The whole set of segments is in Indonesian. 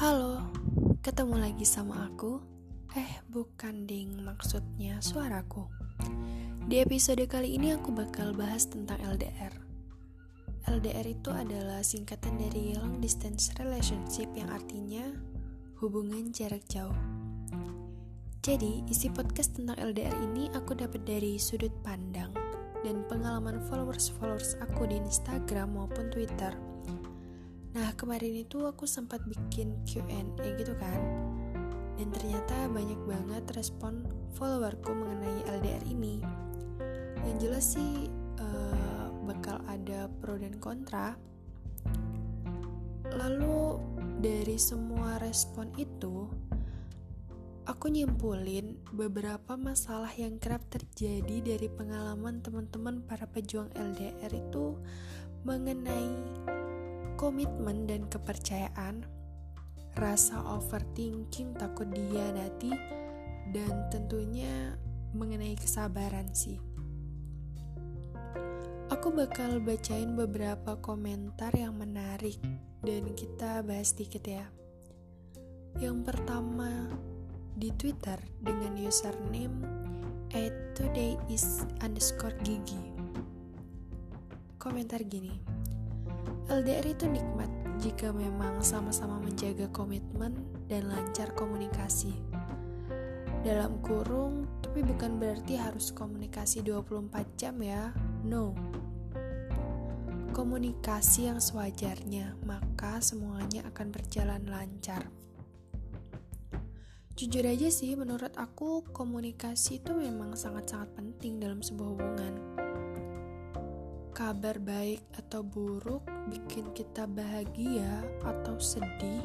Halo, ketemu lagi sama aku. Eh, bukan ding, maksudnya suaraku. Di episode kali ini aku bakal bahas tentang LDR. LDR itu adalah singkatan dari long distance relationship yang artinya hubungan jarak jauh. Jadi, isi podcast tentang LDR ini aku dapat dari sudut pandang dan pengalaman followers-followers aku di Instagram maupun Twitter Nah, kemarin itu aku sempat bikin Q&A gitu kan. Dan ternyata banyak banget respon followerku mengenai LDR ini. Yang jelas sih uh, bakal ada pro dan kontra. Lalu dari semua respon itu, aku nyimpulin beberapa masalah yang kerap terjadi dari pengalaman teman-teman para pejuang LDR itu mengenai komitmen dan kepercayaan, rasa overthinking takut dia nanti, dan tentunya mengenai kesabaran sih. Aku bakal bacain beberapa komentar yang menarik dan kita bahas dikit ya. Yang pertama di Twitter dengan username today is underscore gigi. Komentar gini. LDR itu nikmat jika memang sama-sama menjaga komitmen dan lancar komunikasi. Dalam kurung, tapi bukan berarti harus komunikasi 24 jam ya. No. Komunikasi yang sewajarnya, maka semuanya akan berjalan lancar. Jujur aja sih, menurut aku komunikasi itu memang sangat-sangat penting dalam sebuah hubungan kabar baik atau buruk bikin kita bahagia atau sedih,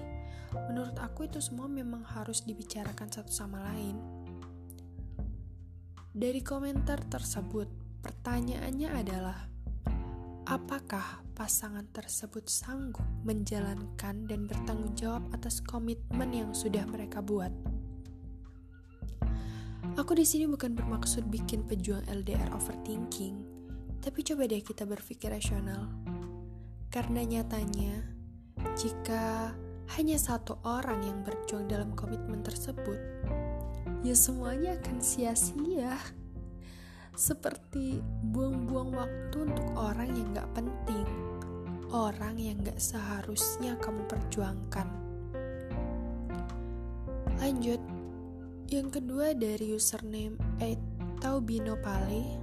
menurut aku itu semua memang harus dibicarakan satu sama lain. Dari komentar tersebut, pertanyaannya adalah: apakah pasangan tersebut sanggup menjalankan dan bertanggung jawab atas komitmen yang sudah mereka buat? Aku di sini bukan bermaksud bikin pejuang LDR overthinking tapi coba deh kita berpikir rasional. Karena nyatanya, jika hanya satu orang yang berjuang dalam komitmen tersebut, ya semuanya akan sia-sia. Seperti buang-buang waktu untuk orang yang gak penting, orang yang gak seharusnya kamu perjuangkan. Lanjut, yang kedua dari username Taubinopale.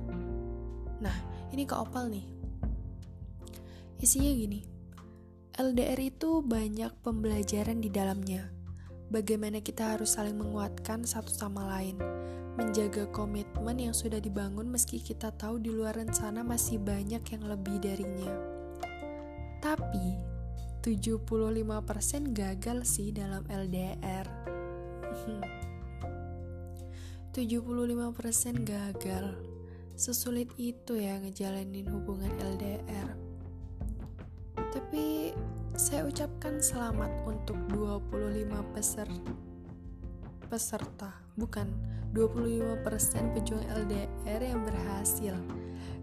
Nah, ini ke Opal nih. Isinya gini. LDR itu banyak pembelajaran di dalamnya. Bagaimana kita harus saling menguatkan satu sama lain, menjaga komitmen yang sudah dibangun meski kita tahu di luar sana masih banyak yang lebih darinya. Tapi 75% gagal sih dalam LDR. 75% gagal. Sesulit itu ya ngejalanin hubungan LDR. Tapi saya ucapkan selamat untuk 25 peser peserta, bukan 25% pejuang LDR yang berhasil.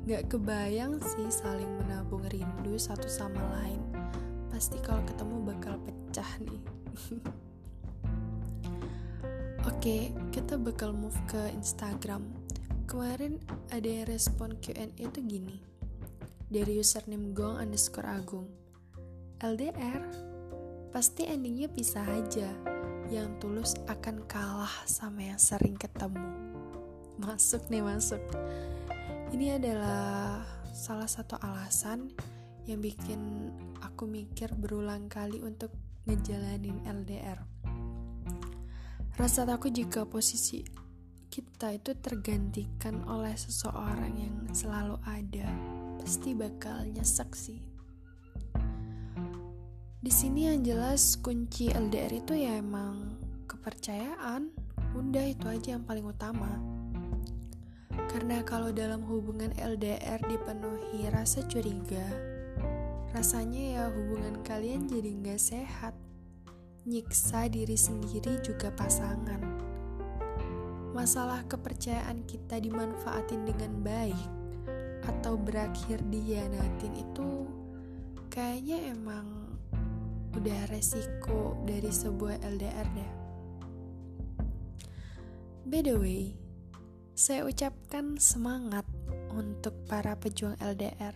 Gak kebayang sih saling menabung rindu satu sama lain. Pasti kalau ketemu bakal pecah nih. Oke, kita bakal move ke Instagram Kemarin ada yang respon Q&A itu gini. Dari username gong underscore agung. LDR Pasti endingnya pisah aja. Yang tulus akan kalah sama yang sering ketemu. Masuk nih masuk. Ini adalah salah satu alasan yang bikin aku mikir berulang kali untuk ngejalanin LDR. Rasa takut jika posisi kita itu tergantikan oleh seseorang yang selalu ada, pasti bakal nyesek sih. Di sini yang jelas kunci LDR itu ya emang kepercayaan. Udah itu aja yang paling utama. Karena kalau dalam hubungan LDR dipenuhi rasa curiga, rasanya ya hubungan kalian jadi nggak sehat. Nyiksa diri sendiri juga pasangan masalah kepercayaan kita dimanfaatin dengan baik atau berakhir dihianatin itu kayaknya emang udah resiko dari sebuah LDR deh. By the way, saya ucapkan semangat untuk para pejuang LDR.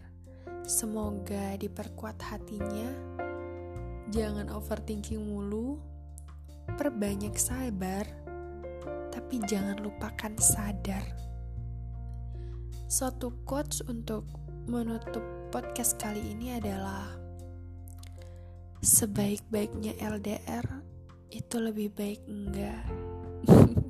Semoga diperkuat hatinya, jangan overthinking mulu, perbanyak sabar, tapi jangan lupakan sadar. Suatu quotes untuk menutup podcast kali ini adalah sebaik-baiknya LDR itu lebih baik enggak.